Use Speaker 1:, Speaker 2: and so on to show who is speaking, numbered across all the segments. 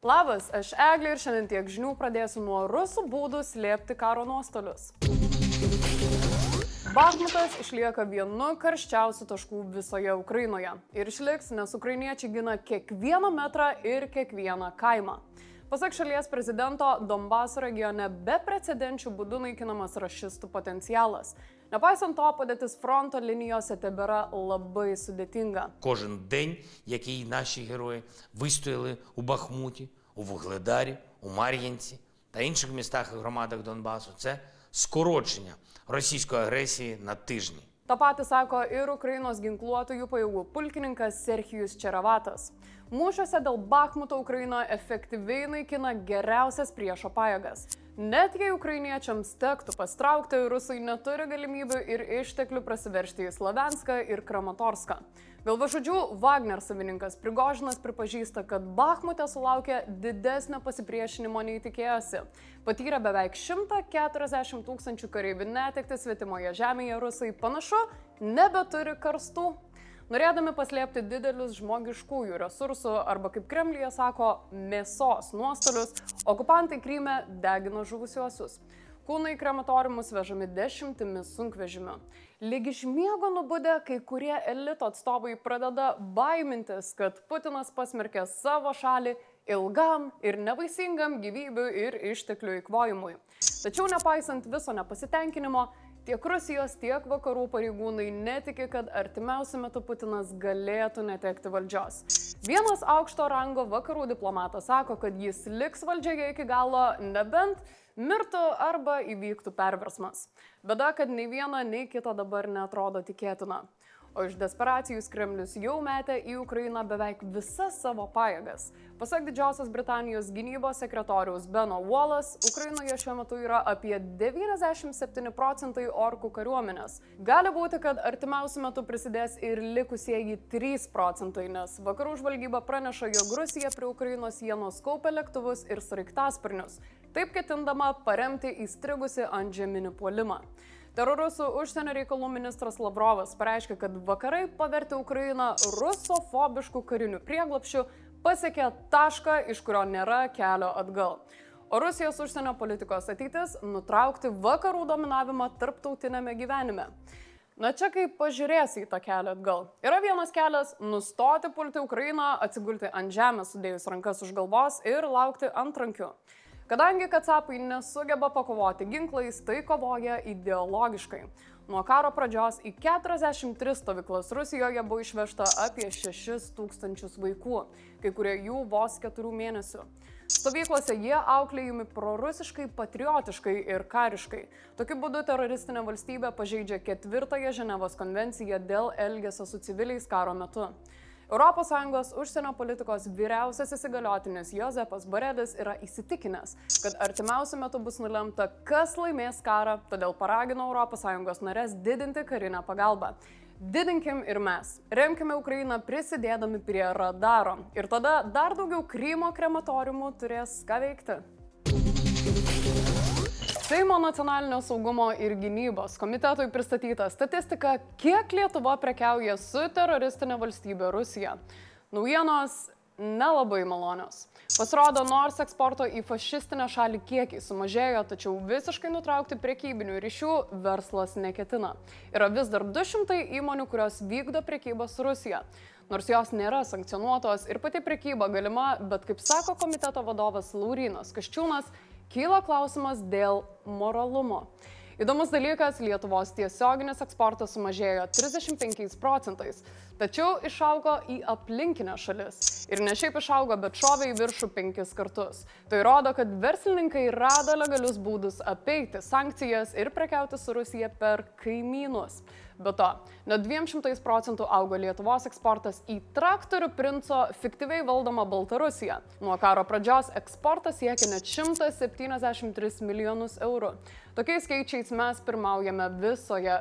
Speaker 1: Labas, aš Eglė ir šiandien tiek žinių pradėsiu nuo rusų būdų slėpti karo nuostolius. Bahmutas išlieka vienu karščiausių taškų visoje Ukrainoje ir išliks, nes ukrainiečiai gina kiekvieną metrą ir kiekvieną kaimą. Pasak šalies prezidento, Donbaso regione beprecedenčių būdų naikinamas rašistų potencialas. Nepaisant to, padėtis fronto linijose tebėra labai sudėtinga.
Speaker 2: Кожен день, який наші герої вистояли у Бахмуті, у Вугледарі, у Мар'їнці та інших містах і громадах Донбасу, це скорочення російської агресії на тижні.
Speaker 1: Ta pati sako ir Ukrainos ginkluotojų pajėgų pulkininkas Serhijus Čeravatas. Mūšiuose dėl Bakhmuto Ukraina efektyviai naikina geriausias priešo pajėgas. Net jei ukrainiečiams tektų pastraukti, rusai neturi galimybių ir išteklių prasiveršti į Slavenską ir Kramatorską. Galvažodžių Wagner savininkas Prigožinas pripažįsta, kad Bakhmute sulaukė didesnio pasipriešinimo nei tikėjosi. Patyrė beveik 140 tūkstančių kareivių netekti svetimoje žemėje, rusai panašu nebeturi karstų. Norėdami paslėpti didelius žmogiškųjų resursų arba, kaip Kremlija sako, mėsos nuostolius, okupantai Kryme degino žuvusiuosius. Kūnai krematoriumus vežami dešimtimis sunkvežimių. Lyg iš miego nubudę, kai kurie elito atstovai pradeda baimintis, kad Putinas pasmerkė savo šalį ilgam ir nevaisingam gyvybių ir išteklių įkvojimui. Tačiau nepaisant viso nepasitenkinimo, tiek Rusijos, tiek vakarų pareigūnai netiki, kad artimiausiu metu Putinas galėtų netekti valdžios. Vienas aukšto rango vakarų diplomatas sako, kad jis liks valdžioje iki galo, nebent mirtų arba įvyktų perversmas. Bėda, kad nei viena, nei kita dabar netrodo tikėtina. O iš desperacijos Kremlius jau metė į Ukrainą beveik visas savo pajėgas. Pasak Didžiosios Britanijos gynybos sekretoriaus Beno Wallace, Ukrainoje šiuo metu yra apie 97 procentai orkų kariuomenės. Gali būti, kad artimiausiu metu prisidės ir likusieji 3 procentai, nes vakarų žvalgyba praneša, jog Rusija prie Ukrainos sienos kaupia lėktuvus ir sraigtasparnius, taip ketindama paremti įstrigusi ant žeminių puolimą. Terorusų užsienio reikalų ministras Lavrovas pareiškė, kad vakarai pavertė Ukrainą rusofobiškų karinių prieglapšių, pasiekė tašką, iš kurio nėra kelio atgal. O Rusijos užsienio politikos ateitis - nutraukti vakarų dominavimą tarptautinėme gyvenime. Na čia kaip pažiūrėsi į tą kelią atgal. Yra vienas kelias - nustoti pulti Ukrainą, atsigulti ant žemės, sudėjus rankas už galvos ir laukti antrankių. Kadangi kacapai nesugeba pakovoti ginklais, tai kovoja ideologiškai. Nuo karo pradžios į 43 stovyklas Rusijoje buvo išvežta apie 6 tūkstančius vaikų, kai kurie jų vos 4 mėnesių. Stovyklose jie auklėjami prorusiškai, patriotiškai ir kariškai. Tokiu būdu teroristinė valstybė pažeidžia ketvirtąją Ženevos konvenciją dėl elgesio su civiliais karo metu. ES užsienio politikos vyriausias įsigaliotinis Jozepas Barelis yra įsitikinęs, kad artimiausiu metu bus nulemta, kas laimės karą, todėl paragino ES narės didinti karinę pagalbą. Didinkim ir mes. Remkime Ukrainą prisidėdami prie radaro. Ir tada dar daugiau Krymo krematoriumų turės ką veikti. Seimo nacionalinio saugumo ir gynybos komitetui pristatyta statistika, kiek Lietuva prekiauja su teroristinė valstybė Rusija. Naujienos nelabai malonios. Pasirodo, nors eksporto į fašistinę šalį kiekiai sumažėjo, tačiau visiškai nutraukti priekybinių ryšių verslas neketina. Yra vis dar 200 įmonių, kurios vykdo priekybą su Rusija. Nors jos nėra sankcionuotos ir pati priekyba galima, bet kaip sako komiteto vadovas Laurinas Kaščiūnas, kyla klausimas dėl moralumo. Įdomus dalykas, Lietuvos tiesioginis eksportas sumažėjo 35 procentais, tačiau išaugo į aplinkinę šalis. Ir ne šiaip išaugo, bet šovė į viršų penkis kartus. Tai rodo, kad verslininkai rado legalius būdus apeiti sankcijas ir prekiauti su Rusija per kaimynus. Be to, nuo 200 procentų augo Lietuvos eksportas į traktorių princo fiktyviai valdomą Baltarusiją. Nuo karo pradžios eksportas siekia net 173 milijonus eurų. Tokiais skaičiais mes pirmaujame visoje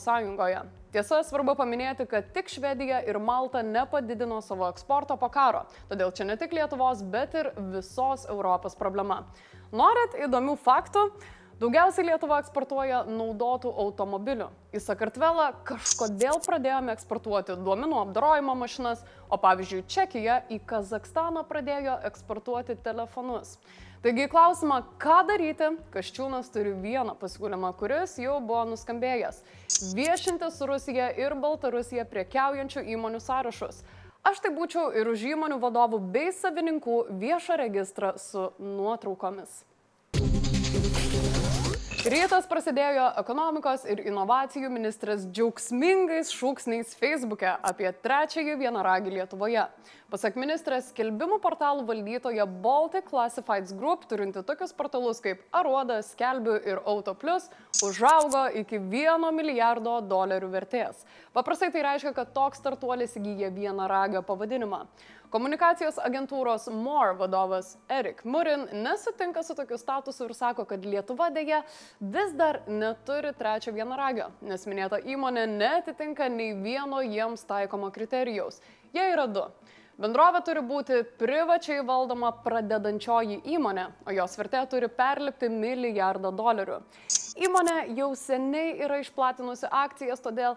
Speaker 1: Sąjungoje. Tiesa, svarbu paminėti, kad tik Švedija ir Malta nepadidino savo eksporto po karo, todėl čia ne tik Lietuvos, bet ir visos Europos problema. Norit įdomių faktų? Daugiausiai Lietuva eksportuoja naudotų automobilių. Į Sakartvelą kažkodėl pradėjome eksportuoti duomenų apdarojimo mašinas, o pavyzdžiui, Čekija į Kazakstaną pradėjo eksportuoti telefonus. Taigi klausimą, ką daryti, Kaščiūnas turi vieną pasiūlymą, kuris jau buvo nuskambėjęs - viešinti su Rusija ir Baltarusija priekiaujančių įmonių sąrašus. Aš tai būčiau ir už įmonių vadovų bei savininkų viešą registrą su nuotraukomis. Rytas prasidėjo ekonomikos ir inovacijų ministras džiaugsmingais šūksniais Facebook'e apie trečiąjį vienaragį Lietuvoje. Pasak ministras, skelbimų portalų valdytoja Baltic Classifieds Group, turinti tokius portalus kaip Aruoda, Skelbiu ir AutoPlus, užaugo iki 1 milijardo dolerių vertės. Paprastai tai reiškia, kad toks startuolis įgyja vienaragio pavadinimą. Komunikacijos agentūros MORE vadovas Erik Murin nesutinka su tokiu statusu ir sako, kad Lietuva dėja vis dar neturi trečio vienaragio, nes minėta įmonė netitinka nei vieno jiems taikomo kriterijaus. Jie yra du. Bendrovė turi būti privačiai valdoma pradedančioji įmonė, o jos vertė turi perlipti milijardą dolerių. Įmonė jau seniai yra išplatinusi akcijas, todėl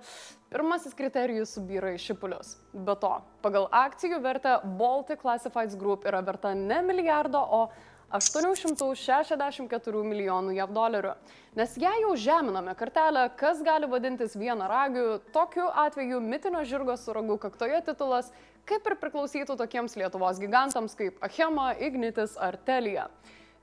Speaker 1: pirmasis kriterijus subyra į šipulius. Be to, pagal akcijų vertę Baltic Classifieds Group yra verta ne milijardo, o 864 milijonų JAV dolerių. Nes jei jau žeminame kartelę, kas gali vadintis vieną ragių, tokiu atveju mitinio žirgo su ragu kaktoje titulas kaip ir priklausytų tokiems Lietuvos gigantams kaip Achema, Ignitis ar Telija.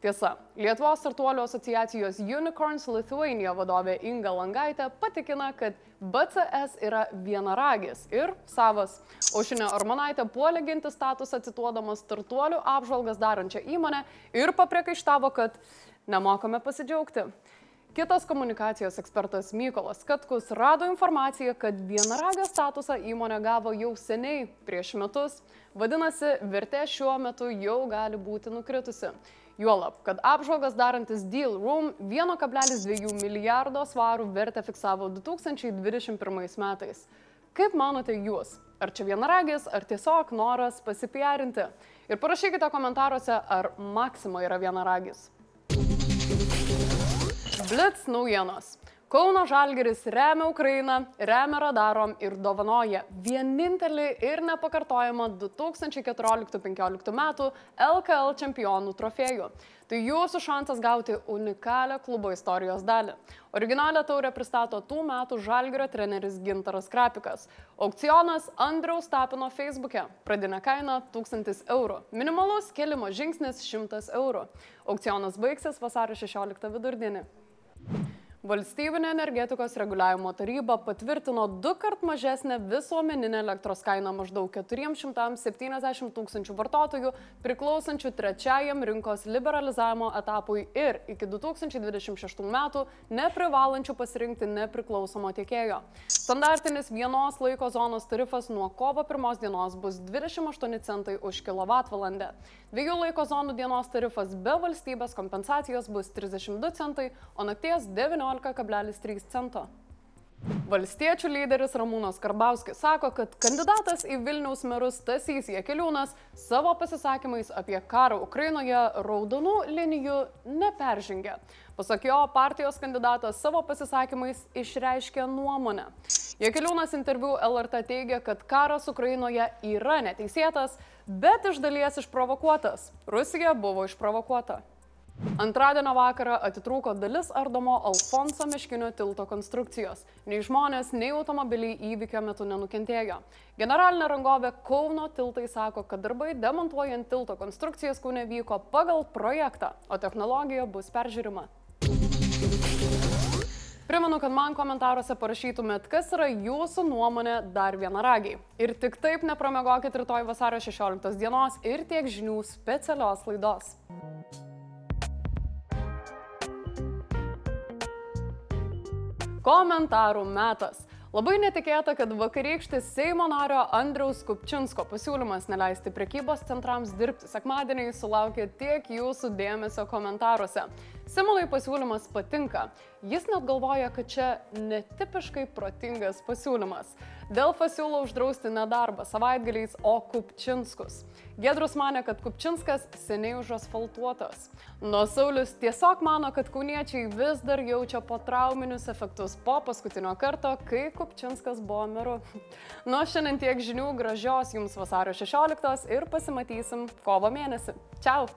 Speaker 1: Tiesa, Lietuvos startuolių asociacijos Unicorns Lithuania vadovė Inga Langaitė patikina, kad BCS yra vienaragis ir savas. Aušinė Armonaitė puolė ginti statusą cituodamas startuolių apžvalgas darančią įmonę ir papriekaištavo, kad nemokame pasidžiaugti. Kitas komunikacijos ekspertas Mykolas Katkus rado informaciją, kad vienaragio statusą įmonė gavo jau seniai, prieš metus. Vadinasi, vertė šiuo metu jau gali būti nukritusi. Juolab, kad apžvalgas darantis Deal Room 1,2 milijardo svarų vertę fiksavo 2021 metais. Kaip manote jūs? Ar čia vienaragis, ar tiesiog noras pasipiarinti? Ir parašykite komentaruose, ar Maksimo yra vienaragis. Blitz naujienos. Kauno Žalgeris remia Ukrainą, remia radarom ir dovanoja vienintelį ir nepakartojamą 2014-2015 metų LKL čempionų trofėjų. Tai jūsų šansas gauti unikalią klubo istorijos dalį. Originalią taurę pristato tų metų Žalgerio treneris Gintaras Krapikas. Aukcionas Andriaus Tapino Facebook'e. Pradinė kaina 1000 eurų. Minimalus kelimo žingsnis 100 eurų. Aukcionas baigsis vasario 16 vidurdienį. Valstybinė energetikos reguliavimo taryba patvirtino du kart mažesnę visuomeninę elektros kainą maždaug 470 tūkstančių vartotojų priklausančių trečiajam rinkos liberalizavimo etapui ir iki 2026 metų neprivalančių pasirinkti nepriklausomo tiekėjo. Standartinis vienos laiko zonos tarifas nuo kovo 1 dienos bus 28 centai už kWh. Dviejų laiko zonų dienos tarifas be valstybės kompensacijos bus 32 centai, o nakties 19 11,3 cento. Valstiečių lyderis Ramūnas Karbauskis sako, kad kandidatas į Vilniaus merus Tasys Jekeliūnas savo pasisakymais apie karą Ukrainoje raudonų linijų neperžengė. Pasak jo, partijos kandidatas savo pasisakymais išreiškė nuomonę. Jekeliūnas interviu LRT teigia, kad karas Ukrainoje yra neteisėtas, bet iš dalies išprovokuotas. Rusija buvo išprovokuota. Antradienio vakarą atitrūko dalis ardomo Alfonso Meškinio tilto konstrukcijos. Nei žmonės, nei automobiliai įvykio metu nenukentėjo. Generalinė rangovė Kauno tiltai sako, kad darbai demontuojant tilto konstrukcijas Kaune vyko pagal projektą, o technologija bus peržiūrima. Primenu, kad man komentaruose parašytumėt, kas yra jūsų nuomonė dar vienaragiai. Ir tik taip nepramegokit rytoj vasario 16 dienos ir tiek žinių specialios laidos. Komentarų metas. Labai netikėta, kad vakarykštis Seimo nario Andriaus Kupčinsko pasiūlymas neleisti prekybos centrams dirbti sekmadienį sulaukė tiek jūsų dėmesio komentaruose. Simonai pasiūlymas patinka. Jis net galvoja, kad čia netipiškai protingas pasiūlymas. Delfa siūlo uždrausti nedarbą savaitgaliais, o Kupčinskus. Gedrus mane, kad Kupčinskas seniai užasfaltuotas. Nuo Saulis tiesiog mano, kad kauniečiai vis dar jaučia potrauminius efektus po paskutinio karto, kai Kupčinskas buvo meru. Nuo šiandien tiek žinių, gražios jums vasario 16 ir pasimatysim kovo mėnesį. Čiau!